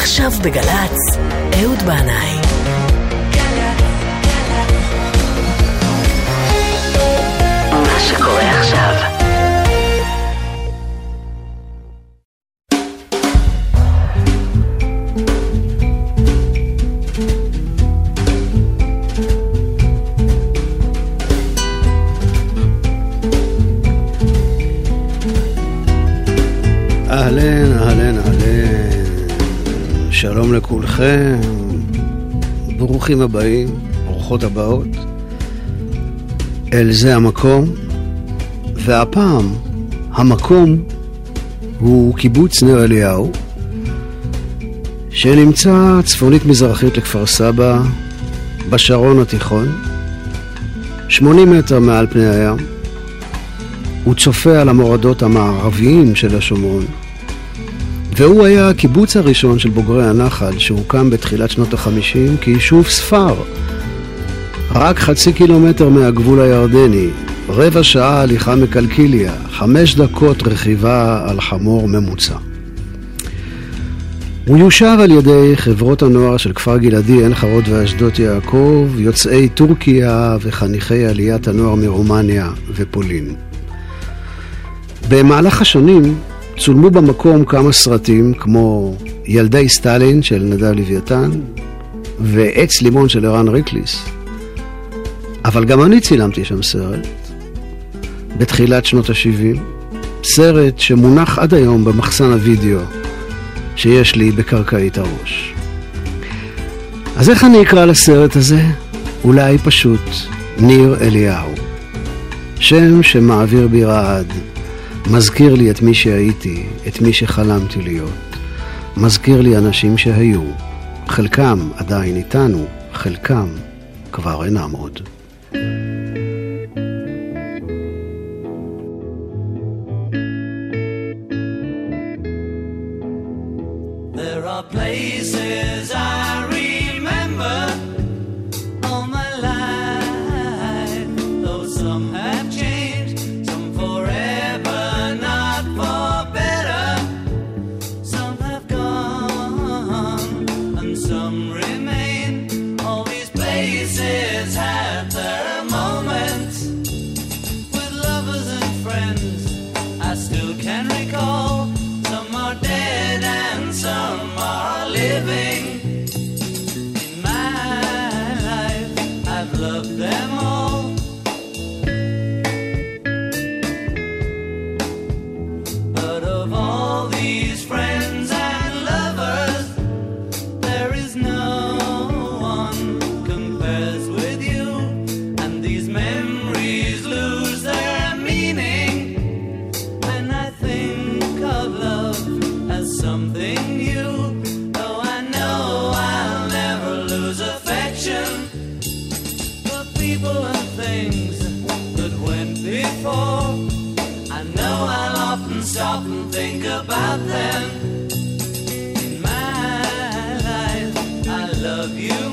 עכשיו בגל"צ, אהוד בנאי. מה שקורה עכשיו לכולכם. ברוכים הבאים, ברוכות הבאות. אל זה המקום, והפעם המקום הוא קיבוץ נר אליהו, שנמצא צפונית מזרחית לכפר סבא, בשרון התיכון, 80 מטר מעל פני הים. הוא צופה על המורדות המערביים של השומרון. והוא היה הקיבוץ הראשון של בוגרי הנחל שהוקם בתחילת שנות החמישים כיישוב ספר. רק חצי קילומטר מהגבול הירדני, רבע שעה הליכה מקלקיליה, חמש דקות רכיבה על חמור ממוצע. הוא יושב על ידי חברות הנוער של כפר גלעדי, עין חרוד ואשדות יעקב, יוצאי טורקיה וחניכי עליית הנוער מרומניה ופולין. במהלך השנים צולמו במקום כמה סרטים כמו ילדי סטלין של נדב לוויתן ועץ לימון של ערן ריקליס. אבל גם אני צילמתי שם סרט בתחילת שנות ה-70, סרט שמונח עד היום במחסן הוידאו שיש לי בקרקעית הראש. אז איך אני אקרא לסרט הזה? אולי פשוט ניר אליהו. שם שמעביר בי רעד. מזכיר לי את מי שהייתי, את מי שחלמתי להיות. מזכיר לי אנשים שהיו. חלקם עדיין איתנו, חלקם כבר אינם עוד. Love you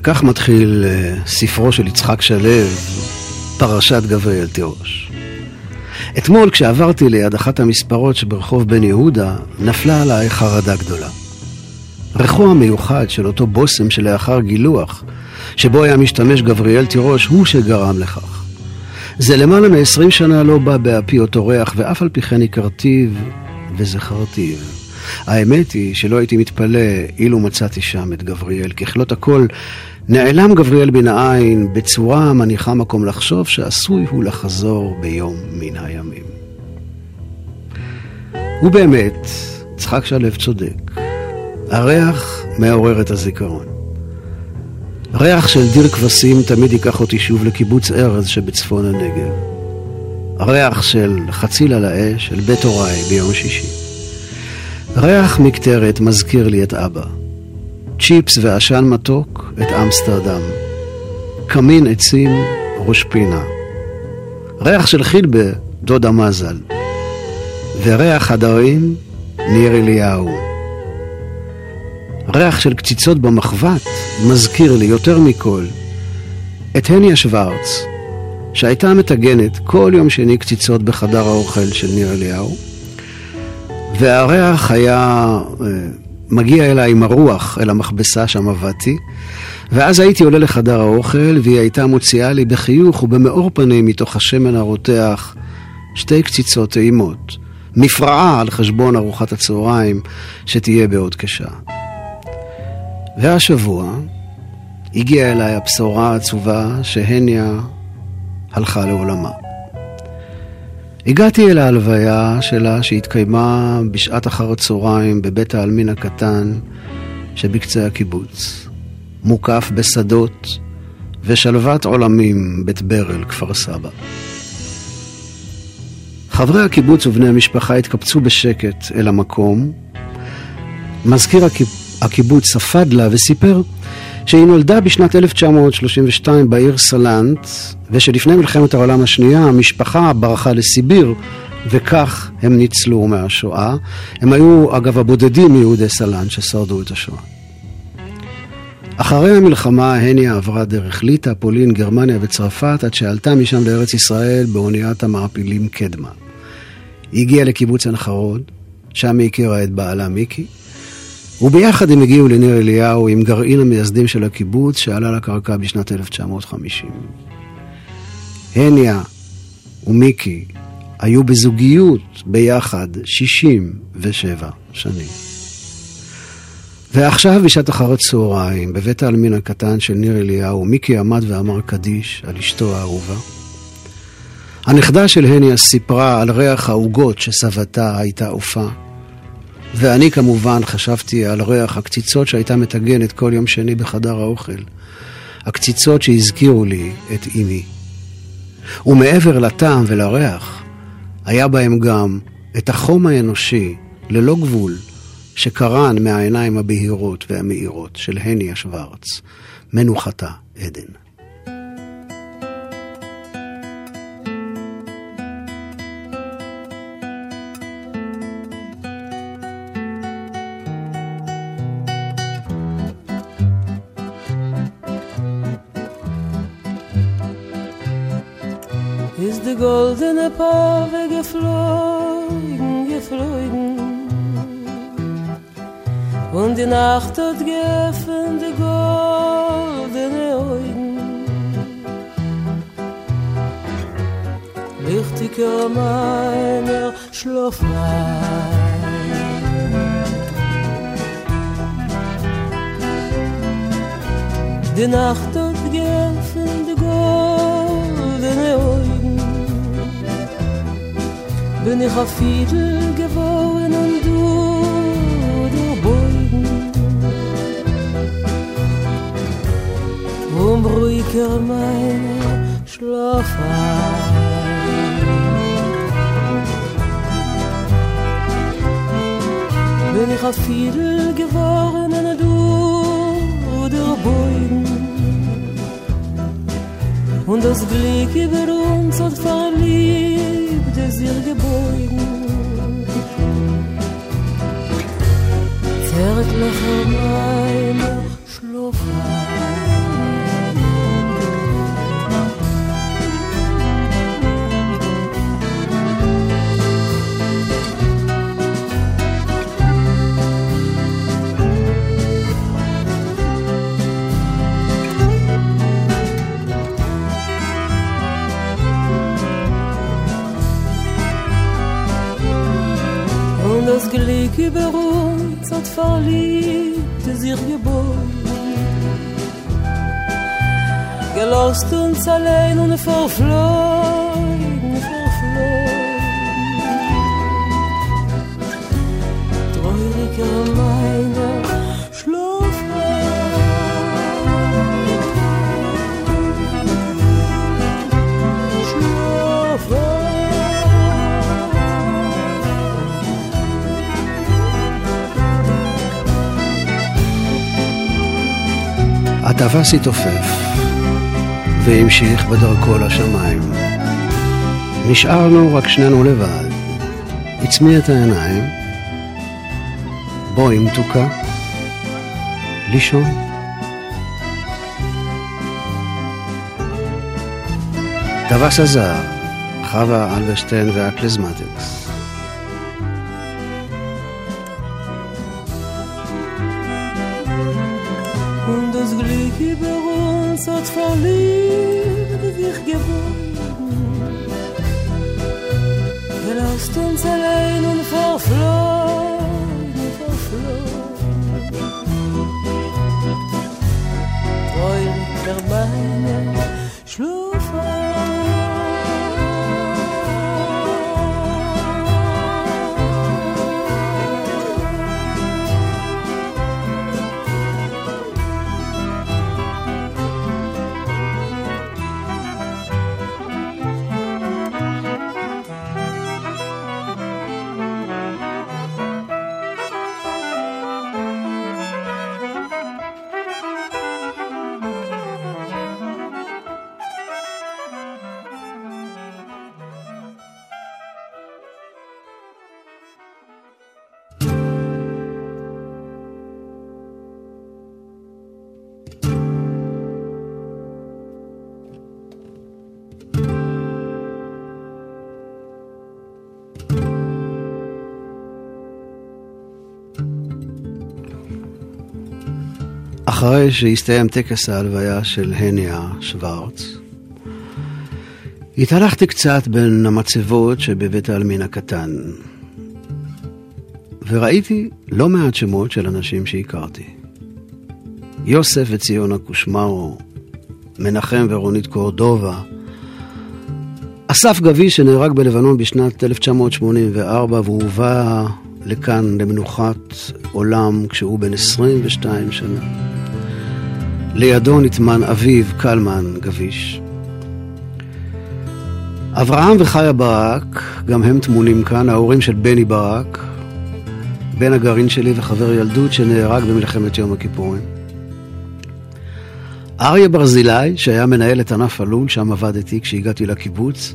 וכך מתחיל אה, ספרו של יצחק שלו, פרשת גבריאל תירוש. אתמול כשעברתי ליד אחת המספרות שברחוב בן יהודה, נפלה עליי חרדה גדולה. ריחו המיוחד של אותו בושם שלאחר גילוח, שבו היה משתמש גבריאל תירוש, הוא שגרם לכך. זה למעלה מ-20 שנה לא בא באפי אותו ריח, ואף על פי כן הכרתיו וזכרתיו. האמת היא שלא הייתי מתפלא אילו מצאתי שם את גבריאל. ככלות הכל, נעלם גבריאל מן העין בצורה המניחה מקום לחשוב שעשוי הוא לחזור ביום מן הימים. ובאמת, יצחק שלו צודק. הריח מעורר את הזיכרון. ריח של דיר כבשים תמיד ייקח אותי שוב לקיבוץ ארז שבצפון הנגב. ריח של חציל על האש, של בית הוריי ביום שישי. ריח מקטרת מזכיר לי את אבא. צ'יפס ועשן מתוק, את אמסטרדם. קמין עצים, ראש פינה. ריח של חילבה, דודה מזל. וריח הדרים, ניר אליהו. ריח של קציצות במחבת מזכיר לי יותר מכל את הניה שוורץ, שהייתה מטגנת כל יום שני קציצות בחדר האוכל של ניר אליהו, והריח היה אה, מגיע אליי עם הרוח אל המכבסה שם עבדתי, ואז הייתי עולה לחדר האוכל והיא הייתה מוציאה לי בחיוך ובמאור פנים מתוך השמן הרותח שתי קציצות טעימות, מפרעה על חשבון ארוחת הצהריים שתהיה בעוד כשעה. והשבוע הגיעה אליי הבשורה העצובה שהניה הלכה לעולמה. הגעתי אל ההלוויה שלה שהתקיימה בשעת אחר הצהריים בבית העלמין הקטן שבקצה הקיבוץ, מוקף בשדות ושלוות עולמים בית ברל, כפר סבא. חברי הקיבוץ ובני המשפחה התקבצו בשקט אל המקום. מזכיר הקיבוץ ספד לה וסיפר שהיא נולדה בשנת 1932 בעיר סלנט, ושלפני מלחמת העולם השנייה המשפחה ברחה לסיביר, וכך הם ניצלו מהשואה. הם היו, אגב, הבודדים מיהודי סלנט ששרדו את השואה. אחרי המלחמה הניה עברה דרך ליטא, פולין, גרמניה וצרפת, עד שעלתה משם לארץ ישראל באוניית המעפילים קדמה. היא הגיעה לקיבוץ עין שם היא הכירה את בעלה מיקי, וביחד הם הגיעו לניר אליהו עם גרעין המייסדים של הקיבוץ שעלה לקרקע בשנת 1950. הניה ומיקי היו בזוגיות ביחד 67 שנים. ועכשיו בשעת אחר הצהריים, בבית העלמין הקטן של ניר אליהו, מיקי עמד ואמר קדיש על אשתו האהובה. הנכדה של הניה סיפרה על ריח העוגות שסבתה הייתה עופה. ואני כמובן חשבתי על ריח הקציצות שהייתה מטגנת כל יום שני בחדר האוכל. הקציצות שהזכירו לי את אמי. ומעבר לטעם ולריח, היה בהם גם את החום האנושי, ללא גבול, שקרן מהעיניים הבהירות והמאירות של הניה שוורץ, מנוחתה עדן. Geflogen, geflogen. Und die Nacht hat geöffnet die goldene Augen. Lichtiger meiner Schlaflein. Die Nacht hat geöffnet die goldene bin ich auf Fiedel geworden und du, du Beugen. Um ruhiger meine Schlaf Bin ich auf Fiedel geworden und du, du Beugen. Und das Glück über uns hat verliebt des ihr gebeugen zärtlich meine beroerd, dat verliebte sich geboren. Gelost uns allein und verflogen. הטווס התעופף והמשיך בדרכו לשמיים. נשארנו רק שנינו לבד. עצמי את העיניים. בואי מתוקה. לישון. טווס הזהב, חווה אלברשטיין וה Klezmatics. אחרי שהסתיים טקס ההלוויה של הניה שוורץ, התהלכתי קצת בין המצבות שבבית העלמין הקטן, וראיתי לא מעט שמות של אנשים שהכרתי. יוסף וציונה קושמרו, מנחם ורונית קורדובה, אסף גבי שנהרג בלבנון בשנת 1984 והובא לכאן למנוחת עולם כשהוא בן 22 שנה. לידו נטמן אביו קלמן גביש. אברהם וחיה ברק, גם הם טמונים כאן, ההורים של בני ברק, בן הגרעין שלי וחבר ילדות שנהרג במלחמת יום הכיפורים. אריה ברזילי, שהיה מנהל את ענף הלול, שם עבדתי כשהגעתי לקיבוץ.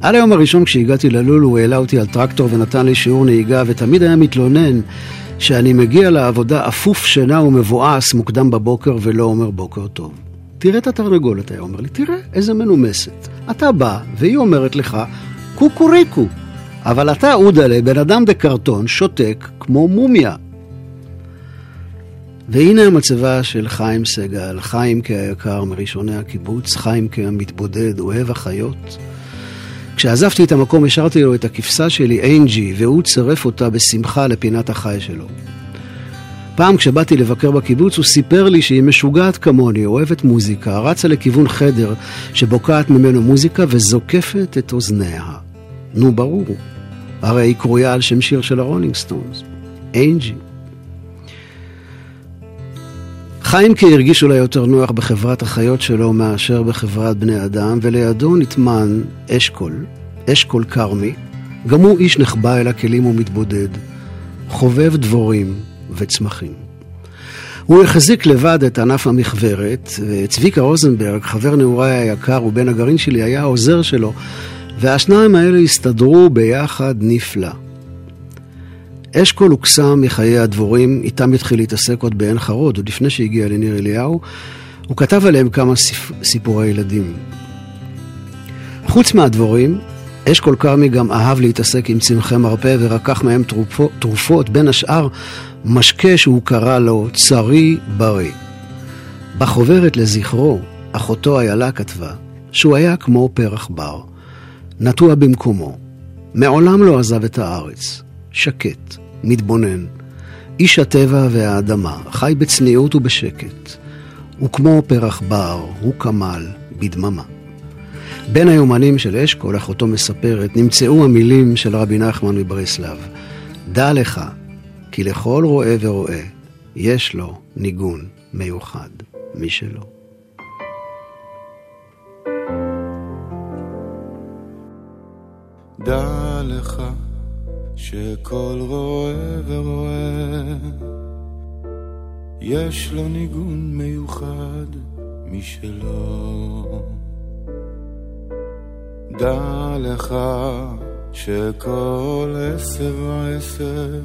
על היום הראשון כשהגעתי ללול הוא העלה אותי על טרקטור ונתן לי שיעור נהיגה ותמיד היה מתלונן שאני מגיע לעבודה אפוף שינה ומבואס מוקדם בבוקר ולא אומר בוקר טוב. תראה את התרנגולת, היה אומר לי, תראה איזה מנומסת. אתה בא והיא אומרת לך, קוקוריקו. אבל אתה, אודלה, בן אדם בקרטון, שותק כמו מומיה. והנה המצבה של חיים סגל, חיים כהיקר מראשוני הקיבוץ, חיים כמתבודד, אוהב החיות. כשעזבתי את המקום השארתי לו את הכבשה שלי, אנג'י, והוא צירף אותה בשמחה לפינת החי שלו. פעם כשבאתי לבקר בקיבוץ הוא סיפר לי שהיא משוגעת כמוני, אוהבת מוזיקה, רצה לכיוון חדר שבוקעת ממנו מוזיקה וזוקפת את אוזניה. נו ברור, הרי היא קרויה על שם שיר של הרולינג סטונס, אנג'י. חיימקה הרגיש אולי יותר נוח בחברת החיות שלו מאשר בחברת בני אדם, ולידו נטמן אשכול, אשכול כרמי, גם הוא איש נחבא אל הכלים ומתבודד, חובב דבורים וצמחים. הוא החזיק לבד את ענף המכוורת, וצביקה רוזנברג, חבר נעוריי היקר ובן הגרעין שלי, היה העוזר שלו, והשניים האלה הסתדרו ביחד נפלא. אשכול הוקסם מחיי הדבורים, איתם התחיל להתעסק עוד בעין חרוד, עוד לפני שהגיע לניר אליהו. הוא כתב עליהם כמה סיפ... סיפורי ילדים. חוץ מהדבורים, אשכול כרמי גם אהב להתעסק עם צמחי מרפא ורקח מהם תרופות, תרופות, בין השאר משקה שהוא קרא לו צרי בריא. בחוברת לזכרו, אחותו איילה כתבה שהוא היה כמו פרח בר, נטוע במקומו, מעולם לא עזב את הארץ, שקט, מתבונן. איש הטבע והאדמה, חי בצניעות ובשקט. וכמו פרח בר, הוא כמל בדממה. בין היומנים של אשכול, אחותו מספרת, נמצאו המילים של רבי נחמן מברסלב: דע לך, כי לכל רועה ורועה יש לו ניגון מיוחד משלו. דע לך שכל רועה ורועה יש לו ניגון מיוחד משלו. דע לך שכל עשב ועשב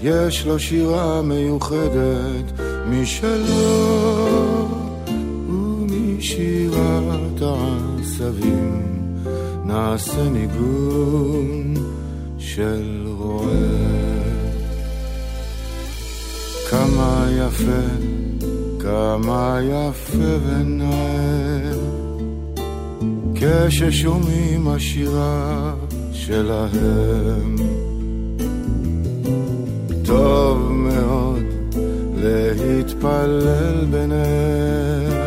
יש לו שירה מיוחדת משלו ומשירת העשבים נעשה ניגון של רועה. כמה יפה, כמה יפה ונאה, כששומעים השירה שלהם. טוב מאוד להתפלל ביניהם.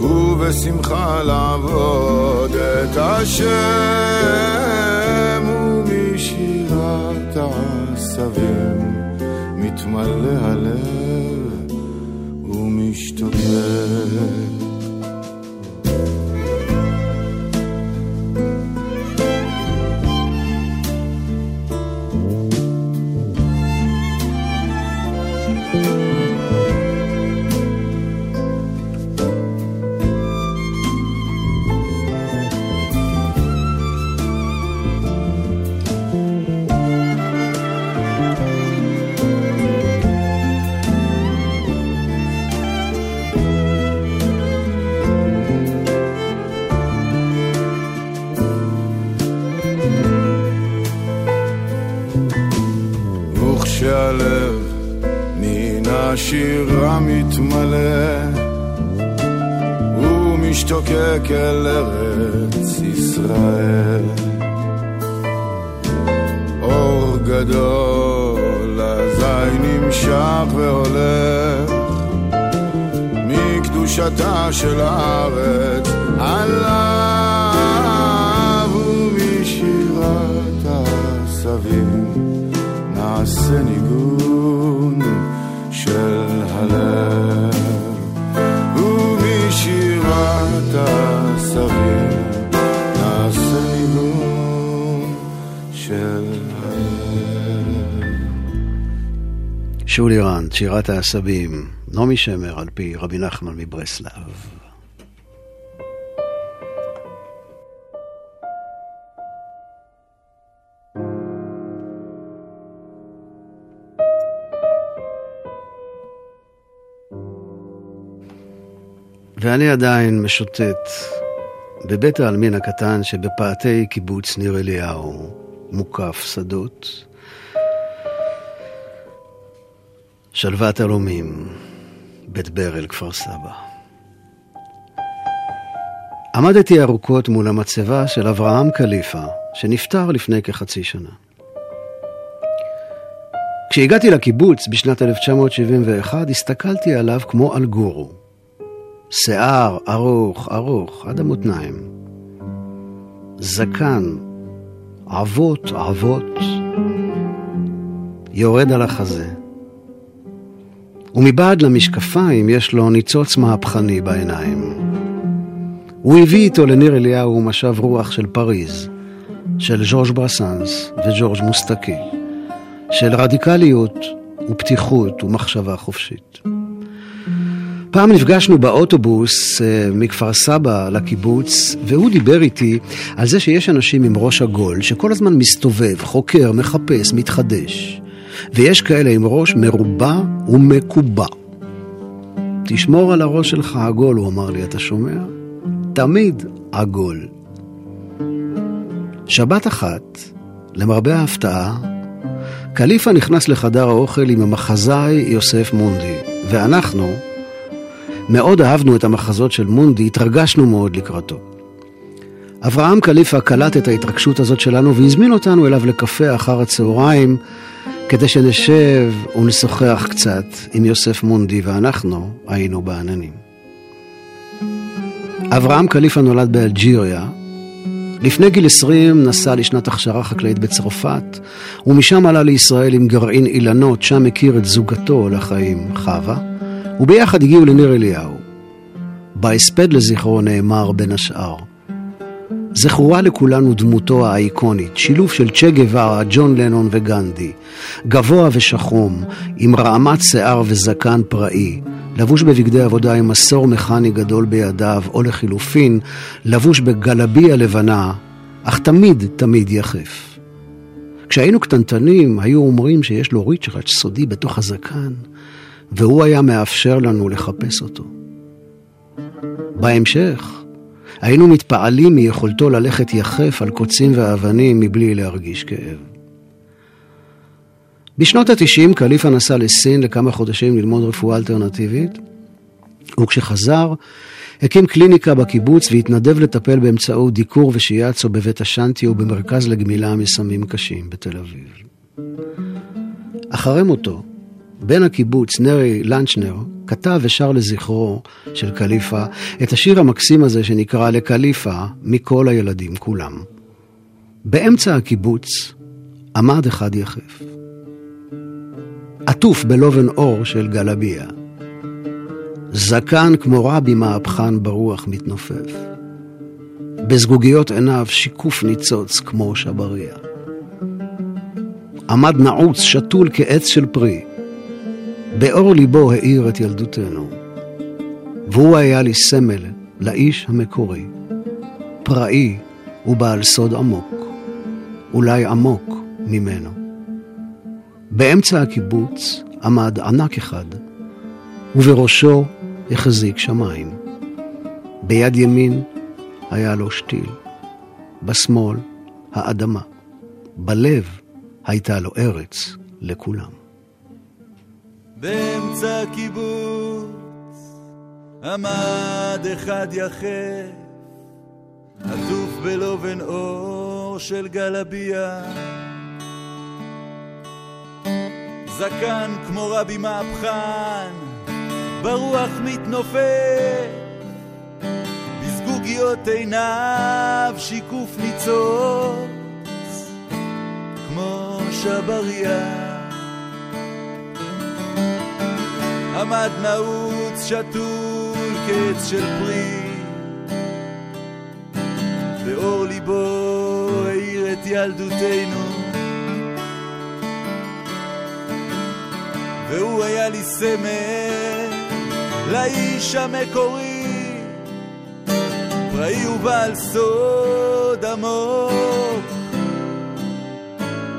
ובשמחה לעבוד את השם ומשירת העשבים מתמלא הלב ומשתוקק וכשהלב מן השירה מתמלא ומשתוקק אל ארץ ישראל. אור גדול אזי נמשך והולך. מקדושתה של הארץ עליו ומשירת העשבים נעשה ניגון של הלב ומשירת העשבים נעשה ניגון של הלב שולי רנד, שירת העשבים, נעמי שמר על פי רבי נחמן מברסלב. ואני עדיין משוטט בבית העלמין הקטן שבפאתי קיבוץ ניר אליהו, מוקף שדות. שלוות אלומים, בית ברל, כפר סבא. עמדתי ארוכות מול המצבה של אברהם קליפה, שנפטר לפני כחצי שנה. כשהגעתי לקיבוץ בשנת 1971, הסתכלתי עליו כמו על גורו. שיער ארוך, ארוך, עד המותניים. זקן, עבות, עבות, יורד על החזה. ומבעד למשקפיים יש לו ניצוץ מהפכני בעיניים. הוא הביא איתו לניר אליהו משב רוח של פריז, של ז'ורג' ברסנס וג'ורג' מוסטקי, של רדיקליות ופתיחות ומחשבה חופשית. פעם נפגשנו באוטובוס אה, מכפר סבא לקיבוץ, והוא דיבר איתי על זה שיש אנשים עם ראש עגול שכל הזמן מסתובב, חוקר, מחפש, מתחדש. ויש כאלה עם ראש מרובע ומקובע. תשמור על הראש שלך עגול, הוא אמר לי, אתה שומע? תמיד עגול. שבת אחת, למרבה ההפתעה, קליפה נכנס לחדר האוכל עם המחזאי יוסף מונדי, ואנחנו מאוד אהבנו את המחזות של מונדי, התרגשנו מאוד לקראתו. אברהם קליפה קלט את ההתרגשות הזאת שלנו והזמין אותנו אליו לקפה אחר הצהריים כדי שנשב ונשוחח קצת עם יוסף מונדי ואנחנו היינו בעננים. אברהם קליפה נולד באלג'יריה. לפני גיל 20 נסע לשנת הכשרה חקלאית בצרפת, ומשם עלה לישראל עם גרעין אילנות, שם הכיר את זוגתו לחיים, חווה, וביחד הגיעו לניר אליהו. בהספד לזכרו נאמר בין השאר, זכורה לכולנו דמותו האייקונית, שילוב של צ'ה גווארה, ג'ון לנון וגנדי, גבוה ושחום, עם רעמת שיער וזקן פראי, לבוש בבגדי עבודה עם מסור מכני גדול בידיו, או לחילופין, לבוש בגלביה לבנה, אך תמיד תמיד יחף. כשהיינו קטנטנים, היו אומרים שיש לו ריצ'ראץ' סודי בתוך הזקן, והוא היה מאפשר לנו לחפש אותו. בהמשך, היינו מתפעלים מיכולתו ללכת יחף על קוצים ואבנים מבלי להרגיש כאב. בשנות ה-90 קליפה נסע לסין לכמה חודשים ללמוד רפואה אלטרנטיבית, וכשחזר, הקים קליניקה בקיבוץ והתנדב לטפל באמצעות דיקור ושיאצו בבית השנטי ובמרכז לגמילה מסמים קשים בתל אביב. אחרי מותו, בן הקיבוץ, נרי לנצ'נר, כתב ושר לזכרו של קליפה את השיר המקסים הזה שנקרא לקליפה מכל הילדים כולם. באמצע הקיבוץ עמד אחד יחף. עטוף בלובן אור של גלביה. זקן כמו רבי מהפכן ברוח מתנופף. בזגוגיות עיניו שיקוף ניצוץ כמו שבריה. עמד נעוץ, שתול כעץ של פרי. באור ליבו האיר את ילדותנו. והוא היה לי סמל לאיש המקורי, פראי ובעל סוד עמוק, אולי עמוק ממנו. באמצע הקיבוץ עמד ענק אחד, ובראשו החזיק שמיים. ביד ימין היה לו שתיל, בשמאל האדמה, בלב הייתה לו ארץ לכולם. באמצע הקיבוץ עמד אחד יחף, עטוף בלובן אור של גלביה. זקן כמו רבי מהפכן, ברוח מתנופף, בזגוגיות עיניו שיקוף ניצוץ, כמו שבריה. עמד נעוץ שתול קץ של פרי, באור ליבו האיר את ילדותנו. והוא היה לי סמל לאיש המקורי, פראי ובעל סוד עמוק,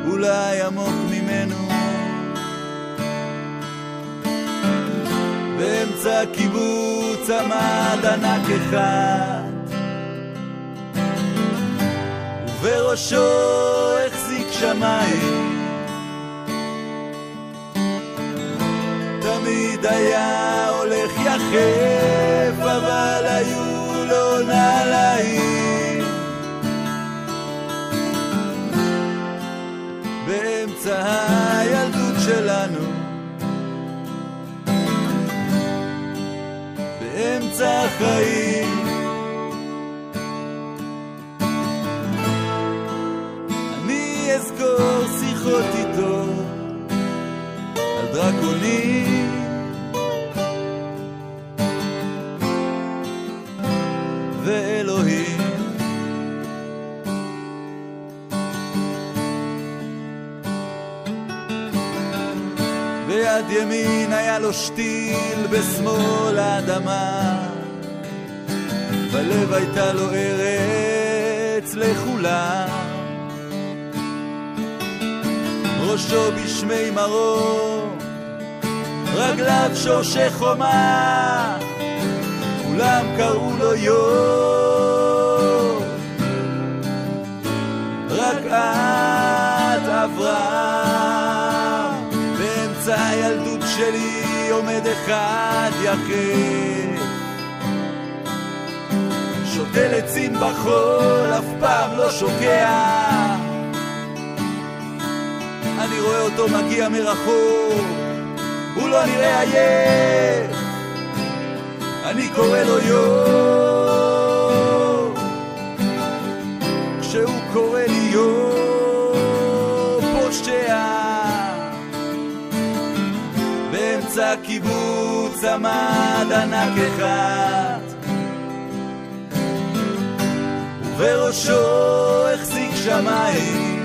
אולי עמוק באמצע הקיבוץ עמד ענק אחד, ובראשו החזיק שמיים. תמיד היה הולך יחף, אבל היו לו נעליים. באמצע הילדות שלנו, באמצע החיים. אני אזכור שיחות איתו על דרקונים. ואלוהים. ביד ימין היה לו שתיל, בשמאל האדמה בלב הייתה לו ארץ לכולם ראשו בשמי מרום, רגליו שורשי חומה, כולם קראו לו יום. רק את אברהם, באמצע הילדות שלי עומד אחד יחד. מגדל עצים בחול, אף פעם לא שוקע. אני רואה אותו מגיע מרחוק, הוא לא נראה עייף. אני קורא לו יום, כשהוא קורא לי יום, פושע. באמצע קיבוץ עמד ענק אחד, ובראשו החזיק שמיים.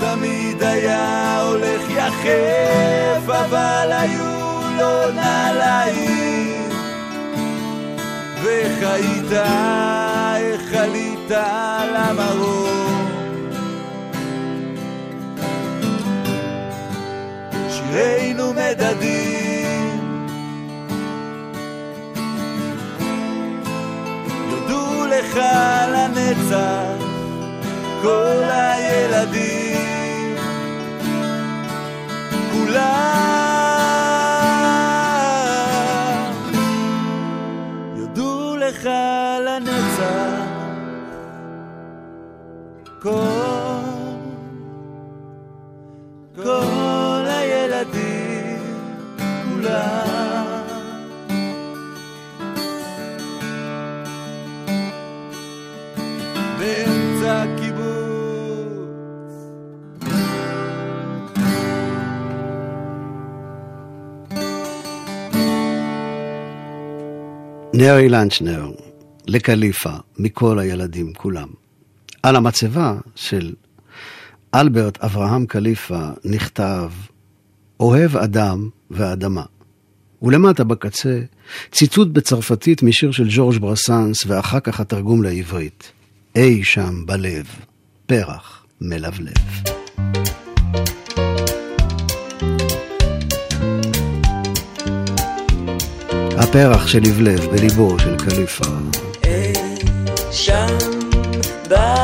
תמיד היה הולך יחף, אבל היו לו נעליים. ואיך היית, איך עלית על המרום? שירינו מדדים לך לנצח כל הילדים. כולם יודו לך לנצח כל נרי לנצ'נר, לקליפה, מכל הילדים כולם. על המצבה של אלברט אברהם קליפה נכתב אוהב אדם ואדמה. ולמטה בקצה ציטוט בצרפתית משיר של ז'ורג' ברסנס ואחר כך התרגום לעברית. אי שם בלב, פרח מלבלב. הפרח שלבלב בליבו של קליפה. שם בלב,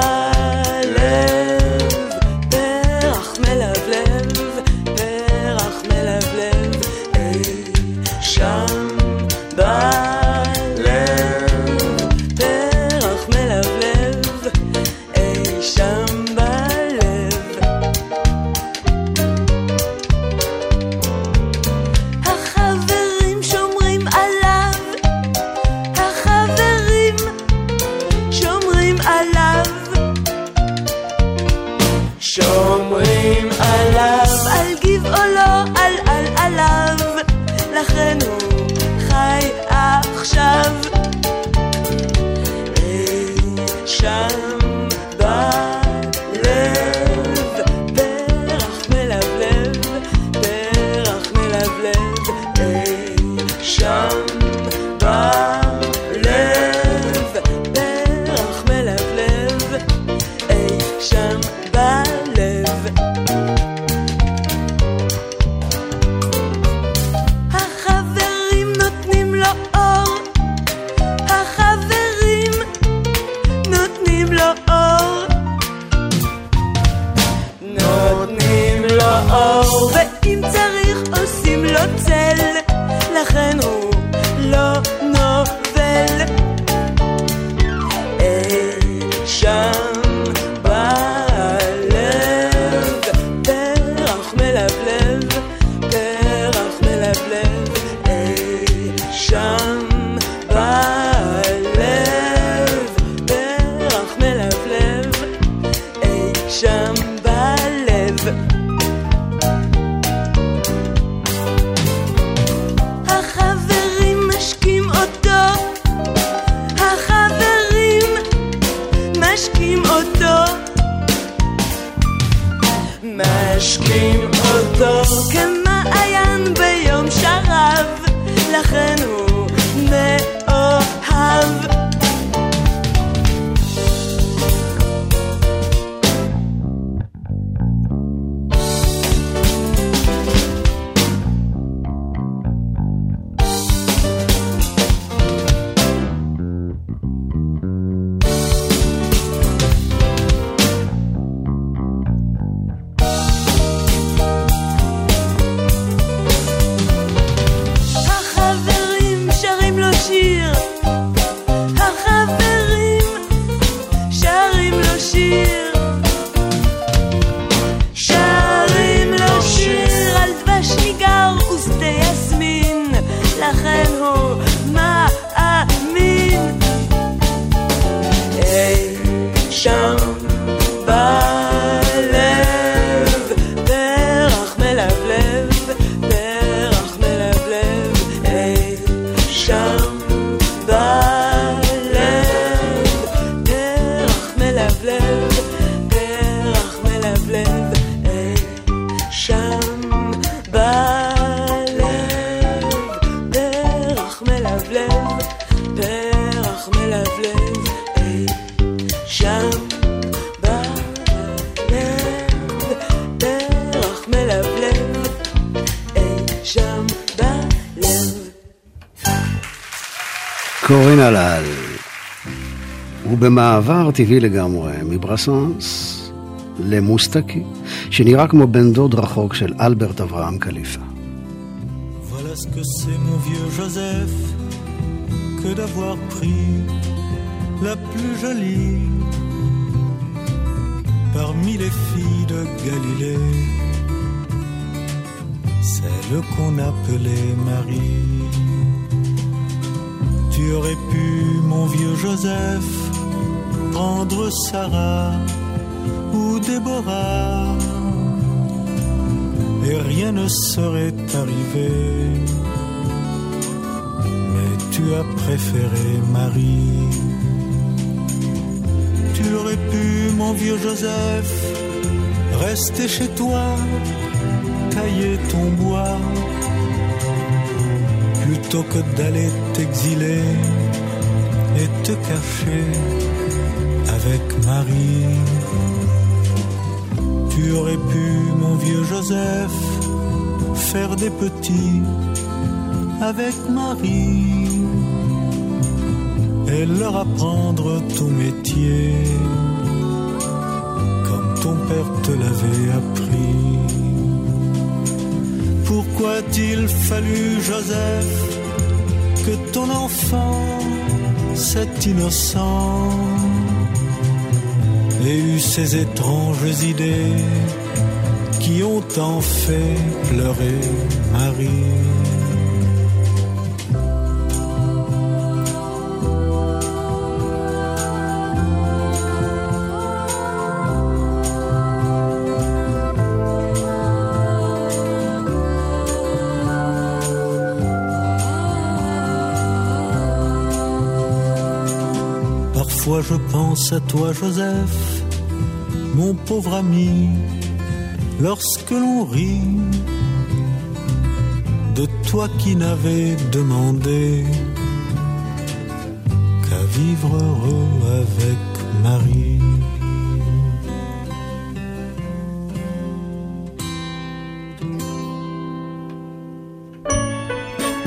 ובמעבר טבעי לגמרי מברסנס למוסטקי, שנראה כמו בן דוד רחוק של אלברט אברהם קליפה. Voilà ce que c'est mon vieux Joseph que d'avoir pris la plus jolie parmi les filles de Galilée, celle qu'on appelait Marie. Tu aurais pu, mon vieux Joseph, prendre Sarah ou Déborah, et rien ne serait arrivé. Mais tu as préféré Marie. Tu aurais pu, mon vieux Joseph, rester chez toi, tailler ton bois, plutôt que d'aller t'exiler et te cacher avec Marie. Tu aurais pu, mon vieux Joseph, faire des petits avec Marie et leur apprendre ton métier comme ton père te l'avait appris. Pourquoi a-t-il fallu, Joseph, que ton enfant, cet innocent, ait eu ces étranges idées qui ont tant fait pleurer Marie Parfois je pense à toi, Joseph, mon pauvre ami, lorsque l'on rit de toi qui n'avais demandé qu'à vivre heureux avec Marie.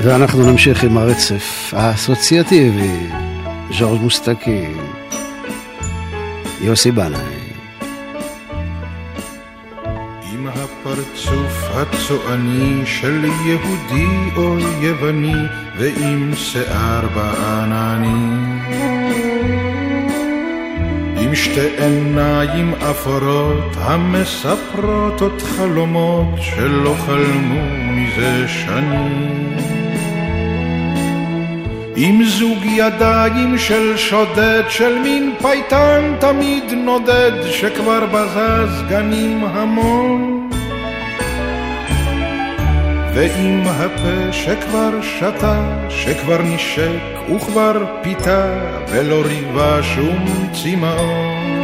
ואנחנו נמשיך עם הרצף האסוציאטיבי, ז'ורג' מוסטקי, יוסי בנאי. עם הפרצוף הצועני של יהודי או יווני ועם שיער בעננים עם שתי עיניים אפורות המספרות עוד חלומות שלא חלמו מזה שנים עם זוג ידיים של שודד, של מין פייטן תמיד נודד, שכבר בזז גנים המון. ועם הפה שכבר שתה, שכבר נשק וכבר פיתה, ולא ריבה שום צמאון.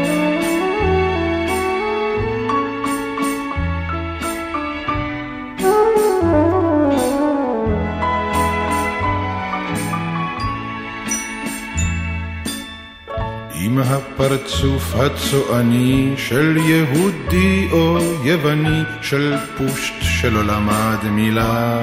הפרצוף הצועני של יהודי או יווני, של פושט שלא למד מילה.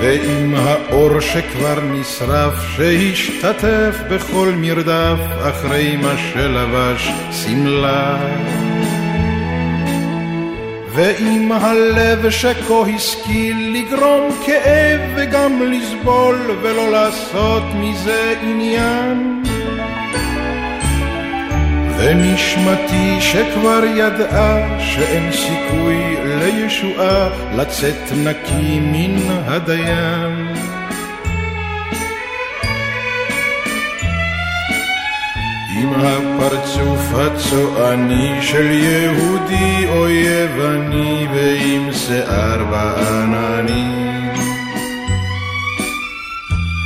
ועם האור שכבר נשרף, שהשתתף בכל מרדף אחרי מה שלבש שמלה. ועם הלב שכה השכיל לגרום כאב וגם לסבול ולא לעשות מזה עניין. ונשמתי שכבר ידעה שאין סיכוי לישועה לצאת נקי מן הדיין. עם הפרצוף הצועני של יהודי או יווני ועם שיער בעננים.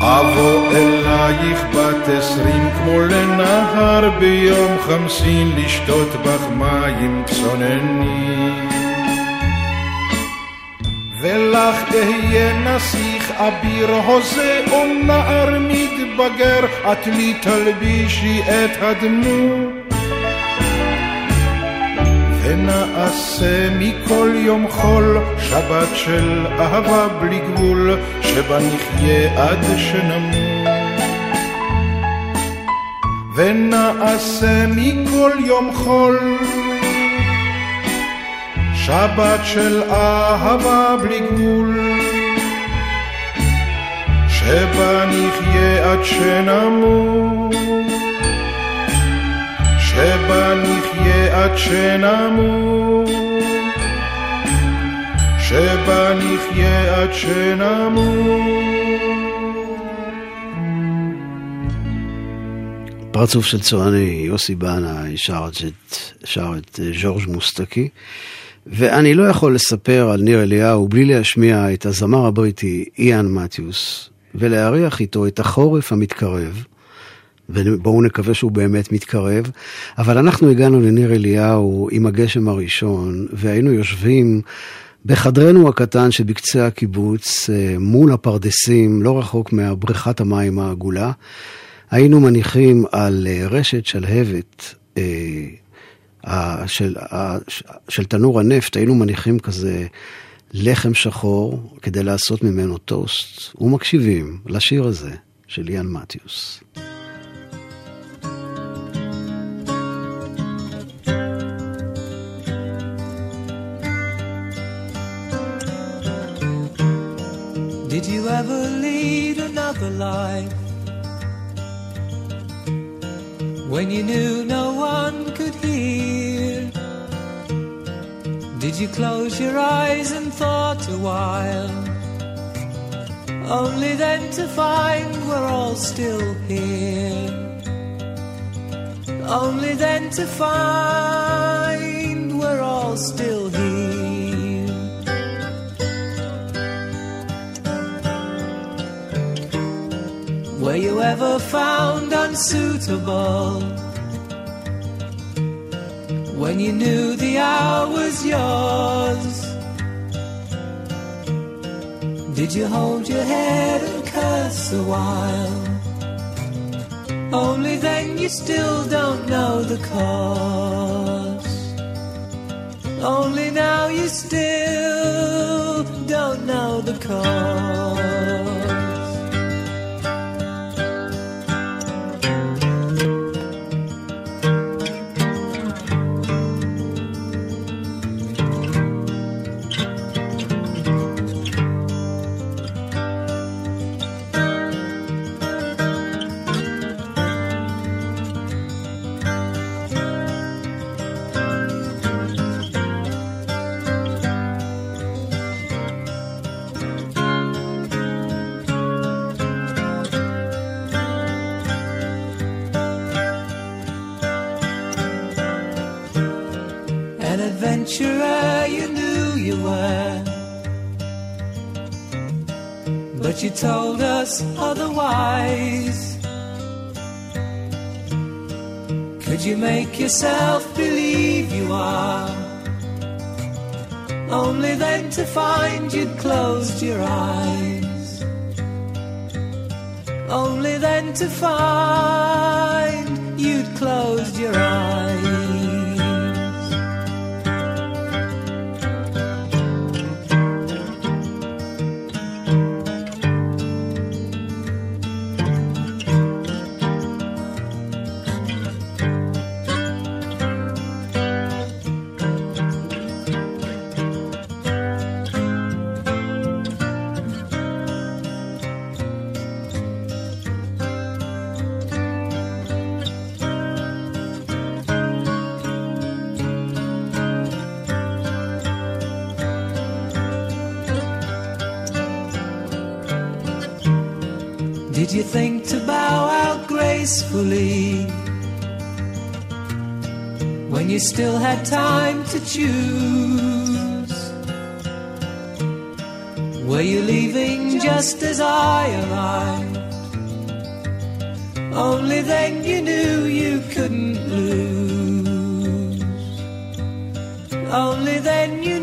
אבוא אלייך בת עשרים כמו לנהר ביום חמסין לשתות בך מים צוננים. ולך אהיה נסיך אביר הוזה או נער מתבגר, את לי תלבישי את הדמות. ונעשה מכל יום חול שבת של אהבה בלי גבול, שבה נחיה עד שנמות. ונעשה מכל יום חול שבת של אהבה בלי גבול, שבה נחיה עד שנמות. שבה נחיה עד שנמות, שבה נחיה עד שנמות. פרצוף של צועני, יוסי בנאי שר את, שר את אה, ז'ורג' מוסטקי. ואני לא יכול לספר על ניר אליהו בלי להשמיע את הזמר הבריטי איאן מתיוס, ולהריח איתו את החורף המתקרב, ובואו נקווה שהוא באמת מתקרב. אבל אנחנו הגענו לניר אליהו עם הגשם הראשון, והיינו יושבים בחדרנו הקטן שבקצה הקיבוץ, אה, מול הפרדסים, לא רחוק מהבריכת המים העגולה. היינו מניחים על אה, רשת שלהבת אה, של, של תנור הנפט, היינו מניחים כזה לחם שחור כדי לעשות ממנו טוסט, ומקשיבים לשיר הזה של ליאן מתיוס. You ever lead another life when you knew no one could hear? Did you close your eyes and thought a while? Only then to find we're all still here. Only then to find we're all still here. Were you ever found unsuitable? When you knew the hour was yours? Did you hold your head and curse a while? Only then you still don't know the cause. Only now you still don't know the cause. far. You think to bow out gracefully when you still had time to choose? Were you leaving just as I arrived? Only then you knew you couldn't lose. Only then you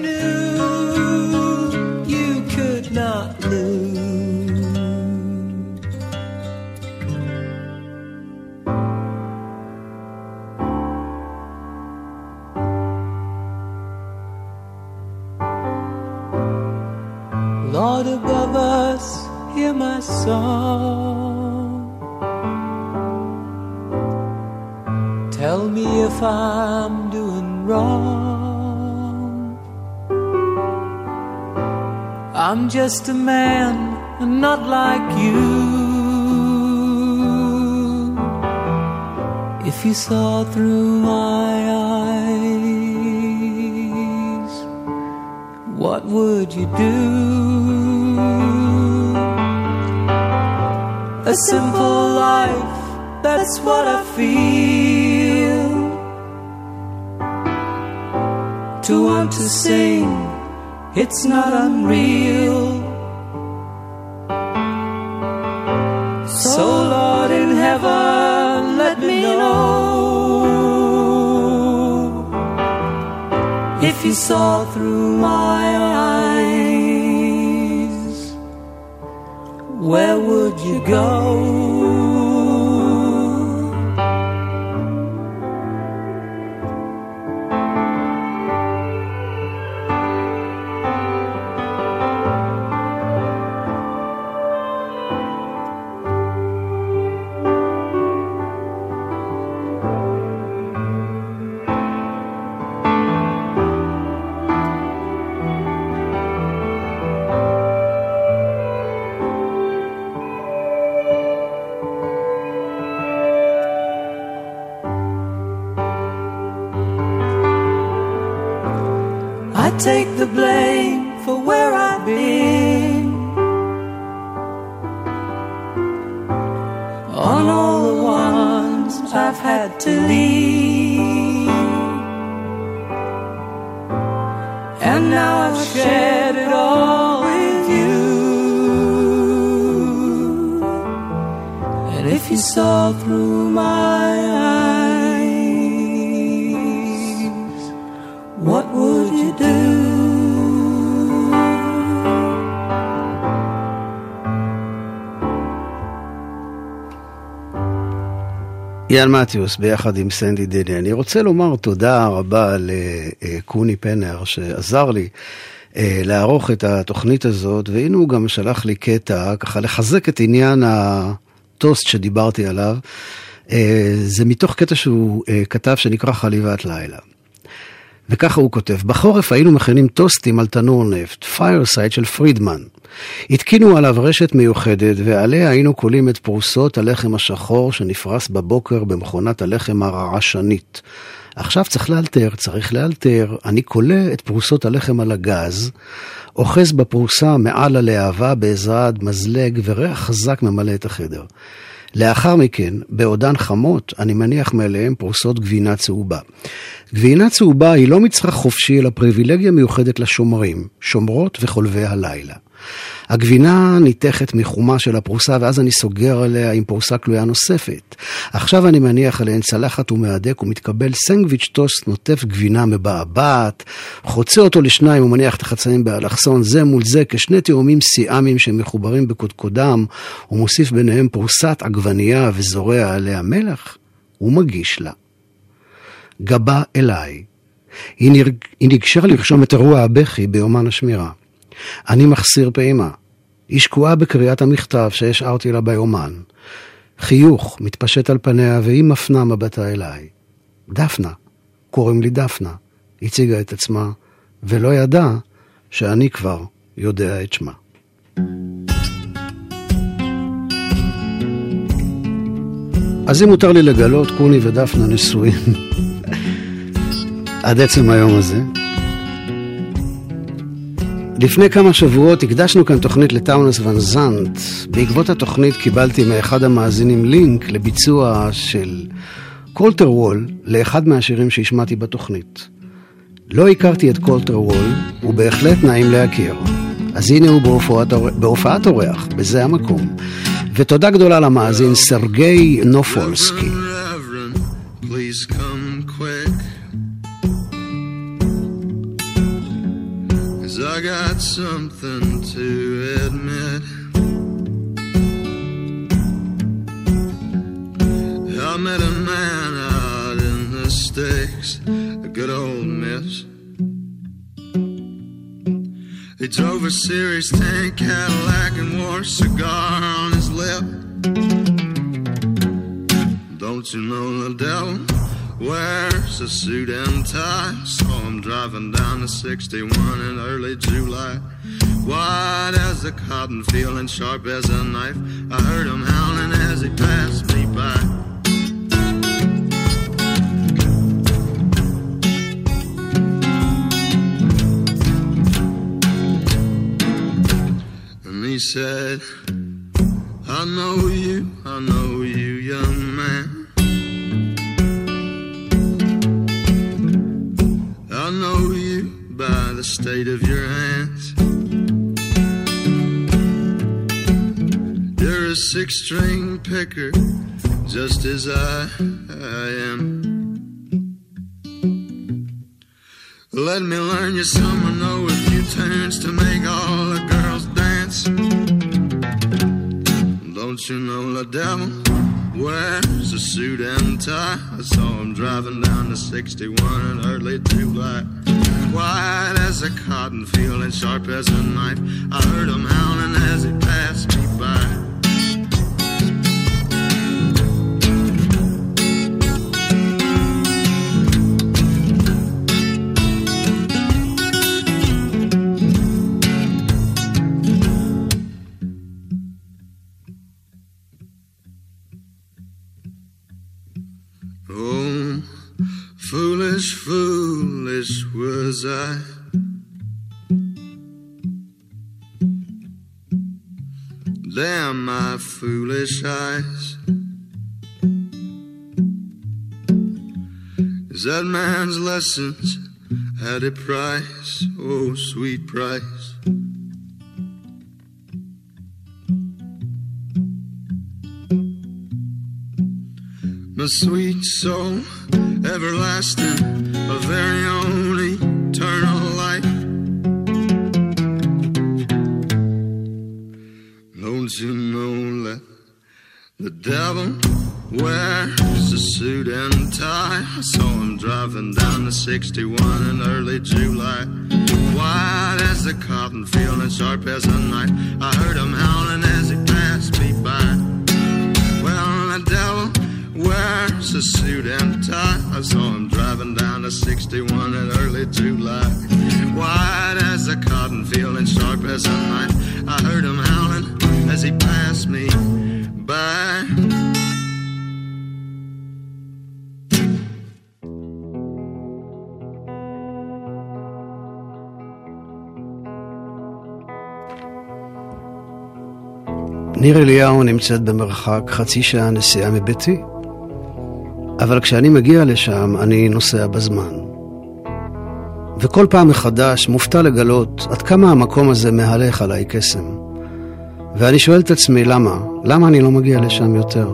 just a man, and not like you. If you saw through my eyes, what would you do? A simple life, that's what I feel. To want to sing, it's not unreal. If you saw through my eyes, where would you go? יאן מתיוס ביחד עם סנדי דני. אני רוצה לומר תודה רבה לקוני פנר שעזר לי אה, לערוך את התוכנית הזאת, והנה הוא גם שלח לי קטע, ככה לחזק את עניין הטוסט שדיברתי עליו. אה, זה מתוך קטע שהוא אה, כתב שנקרא חליבת לילה. וככה הוא כותב, בחורף היינו מכינים טוסטים על תנור נפט, פיירסייד של פרידמן. התקינו עליו רשת מיוחדת, ועליה היינו כולים את פרוסות הלחם השחור שנפרס בבוקר במכונת הלחם הרעשנית. עכשיו צריך לאלתר, צריך לאלתר. אני כולא את פרוסות הלחם על הגז, אוחז בפרוסה מעל הלהבה בעזרת מזלג, וריח חזק ממלא את החדר. לאחר מכן, בעודן חמות, אני מניח מעליהם פרוסות גבינה צהובה. גבינה צהובה היא לא מצרך חופשי, אלא פריבילגיה מיוחדת לשומרים, שומרות וחולבי הלילה. הגבינה ניתכת מחומה של הפרוסה, ואז אני סוגר עליה עם פרוסה כלויה נוספת. עכשיו אני מניח עליהן צלחת ומהדק ומתקבל סנגוויץ' טוסט נוטף גבינה מבעבעת, חוצה אותו לשניים ומניח את החצאים באלכסון זה מול זה כשני תאומים סיאמיים שמחוברים בקודקודם, ומוסיף ביניהם פרוסת עגבנייה וזורע עליה מלח, ומגיש לה. גבה אליי. היא, נרג... היא ניגשה לרשום את אירוע הבכי ביומן השמירה. אני מחסיר פעימה. היא שקועה בקריאת המכתב שהשארתי לה ביומן. חיוך מתפשט על פניה והיא מפנה מבטה אליי. דפנה, קוראים לי דפנה, הציגה את עצמה, ולא ידעה שאני כבר יודע את שמה. אז אם מותר לי לגלות, קוני ודפנה נשואים עד עצם היום הזה. לפני כמה שבועות הקדשנו כאן תוכנית לטאונס ון זנט. בעקבות התוכנית קיבלתי מאחד המאזינים לינק לביצוע של קולטר וול לאחד מהשירים שהשמעתי בתוכנית. לא הכרתי את קולטר וול, הוא בהחלט נעים להכיר. אז הנה הוא בהופעת, בהופעת אורח, בזה המקום. ותודה גדולה למאזין סרגי נופולסקי. Reverend, come got something to admit. I met a man out in the sticks, a good old miss. He drove a Series 10 Cadillac and wore a cigar on his lip. Don't you know the devil wears a suit and tie? Saw him driving down the 61 in early July. White as a cotton field and sharp as a knife. I heard him howling as he passed me by. And he said, I know you, I know you, young man. The state of your hands. You're a six string picker, just as I, I am. Let me learn you some, I know a few tunes to make all the girls dance. Don't you know the devil wears a suit and tie? I saw him driving down the 61 in early July. White as a cotton field and sharp as a knife. I heard him howling as he passed me by. Is that man's lessons at a price? Oh, sweet price. my sweet soul, everlasting, a very own eternal devil wears a suit and tie? I saw him driving down the 61 in early July. White as a cotton field and sharp as a knife. I heard him howling as he passed me by. Well, the devil wears a suit and tie. I saw him driving down the 61 in early July. White as a cotton field and sharp as a knife. I heard him howling as he passed me by. ניר אליהו נמצאת במרחק חצי שעה נסיעה מביתי, אבל כשאני מגיע לשם אני נוסע בזמן. וכל פעם מחדש מופתע לגלות עד כמה המקום הזה מהלך עליי קסם. ואני שואל את עצמי למה, למה אני לא מגיע לשם יותר?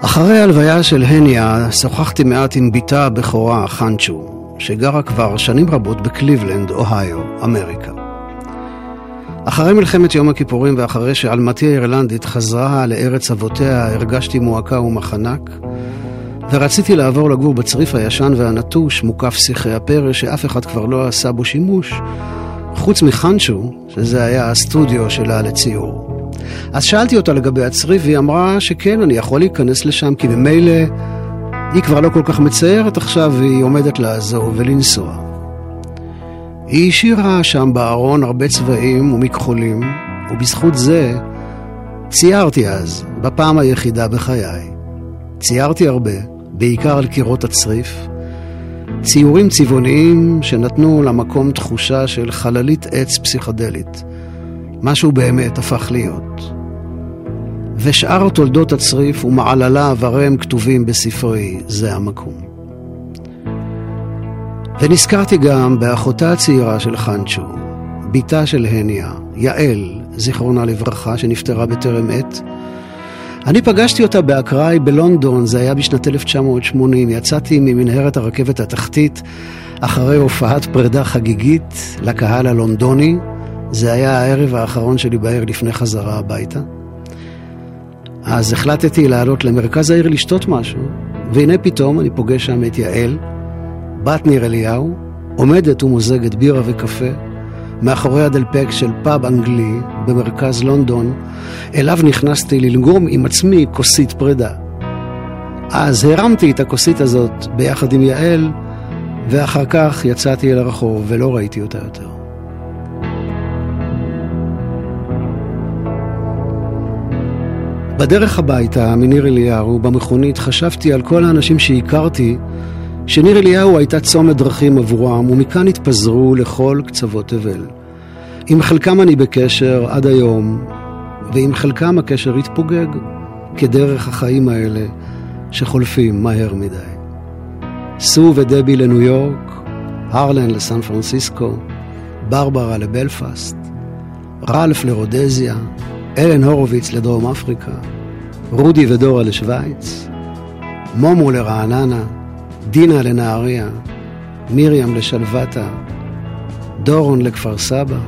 אחרי ההלוויה של הניה שוחחתי מעט עם בתה הבכורה, חנצ'ו, שגרה כבר שנים רבות בקליבלנד, אוהיו, אמריקה. אחרי מלחמת יום הכיפורים ואחרי שאלמתי האירלנדית חזרה לארץ אבותיה, הרגשתי מועקה ומחנק, ורציתי לעבור לגור בצריף הישן והנטוש, מוקף שיחי הפרא, שאף אחד כבר לא עשה בו שימוש, חוץ מחנצ'ו, שזה היה הסטודיו שלה לציור. אז שאלתי אותה לגבי הצריף, והיא אמרה שכן, אני יכול להיכנס לשם, כי ממילא היא כבר לא כל כך מציירת עכשיו, והיא עומדת לעזוב ולנסוע. היא השאירה שם בארון הרבה צבעים ומכחולים, ובזכות זה ציירתי אז, בפעם היחידה בחיי. ציירתי הרבה, בעיקר על קירות הצריף, ציורים צבעוניים שנתנו למקום תחושה של חללית עץ פסיכדלית, משהו באמת הפך להיות. ושאר תולדות הצריף ומעלליו הרי הם כתובים בספרי זה המקום. ונזכרתי גם באחותה הצעירה של חנצ'ו, בתה של הניה, יעל, זיכרונה לברכה, שנפטרה בטרם עת. אני פגשתי אותה באקראי בלונדון, זה היה בשנת 1980. יצאתי ממנהרת הרכבת התחתית אחרי הופעת פרידה חגיגית לקהל הלונדוני. זה היה הערב האחרון שלי בעיר לפני חזרה הביתה. אז החלטתי לעלות למרכז העיר לשתות משהו, והנה פתאום אני פוגש שם את יעל, בת ניר אליהו, עומדת ומוזגת בירה וקפה מאחורי הדלפק של פאב אנגלי במרכז לונדון, אליו נכנסתי ללגום עם עצמי כוסית פרידה. אז הרמתי את הכוסית הזאת ביחד עם יעל, ואחר כך יצאתי אל הרחוב ולא ראיתי אותה יותר. בדרך הביתה מניר אליהו, במכונית, חשבתי על כל האנשים שהכרתי, שניר אליהו הייתה צומת דרכים עבורם, ומכאן התפזרו לכל קצוות תבל. עם חלקם אני בקשר עד היום, ועם חלקם הקשר התפוגג, כדרך החיים האלה שחולפים מהר מדי. סו ודבי לניו יורק, הרלן לסן פרנסיסקו, ברברה לבלפאסט, רלף לרודזיה, אלן הורוביץ לדרום אפריקה, רודי ודורה לשוויץ, מומו לרעננה, דינה לנהריה, מרים לשלוותה, דורון לכפר סבא,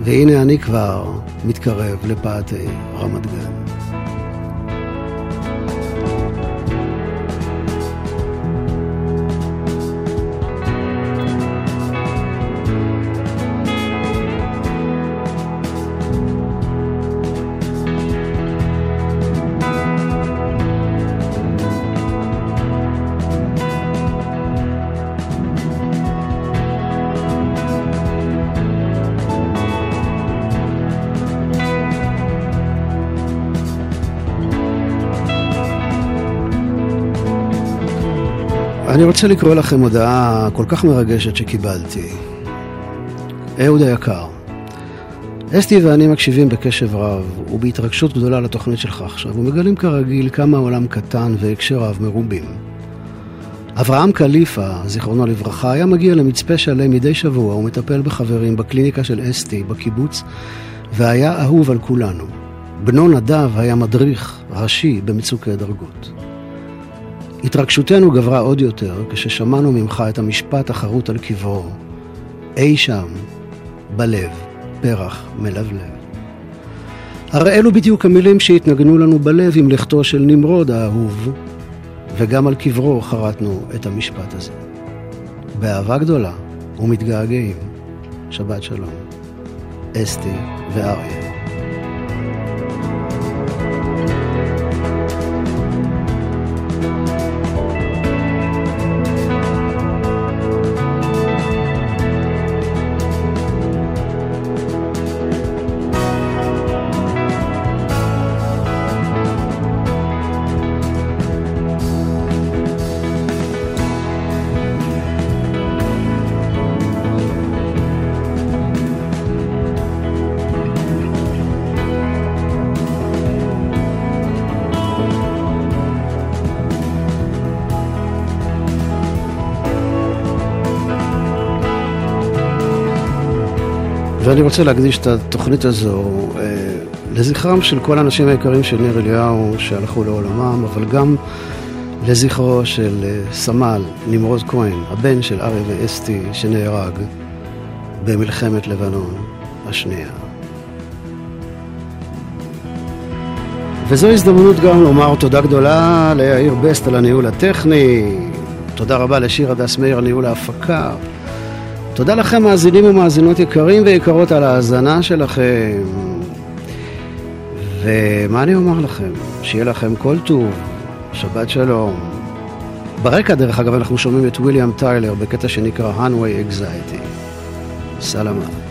והנה אני כבר מתקרב לפאתי רמת גן. אני רוצה לקרוא לכם הודעה כל כך מרגשת שקיבלתי. אהוד היקר, אסתי ואני מקשיבים בקשב רב ובהתרגשות גדולה לתוכנית שלך עכשיו, ומגלים כרגיל כמה העולם קטן והקשר רב מרובים. אברהם קליפה, זיכרונו לברכה, היה מגיע למצפה שלם מדי שבוע ומטפל בחברים בקליניקה של אסתי בקיבוץ, והיה אהוב על כולנו. בנו נדב היה מדריך ראשי במצוקי דרגות. התרגשותנו גברה עוד יותר כששמענו ממך את המשפט החרוט על קברו, אי שם, בלב, פרח מלבלב. הרי אלו בדיוק המילים שהתנגנו לנו בלב עם לכתו של נמרוד האהוב, וגם על קברו חרטנו את המשפט הזה. באהבה גדולה ומתגעגעים, שבת שלום. אסתי ואריה. ואני רוצה להקדיש את התוכנית הזו אה, לזכרם של כל האנשים היקרים של ניר אליהו שהלכו לעולמם, אבל גם לזכרו של אה, סמל נמרוד כהן, הבן של אריה ואסתי, שנהרג במלחמת לבנון השנייה. וזו הזדמנות גם לומר תודה גדולה ליאיר בסט על הניהול הטכני, תודה רבה לשיר הדס מאיר על ניהול ההפקה. תודה לכם מאזינים ומאזינות יקרים ויקרות על ההאזנה שלכם. ומה אני אומר לכם? שיהיה לכם כל טוב, שבת שלום. ברקע, דרך אגב, אנחנו שומעים את ויליאם טיילר בקטע שנקרא Hanway Anxiety. סלמה.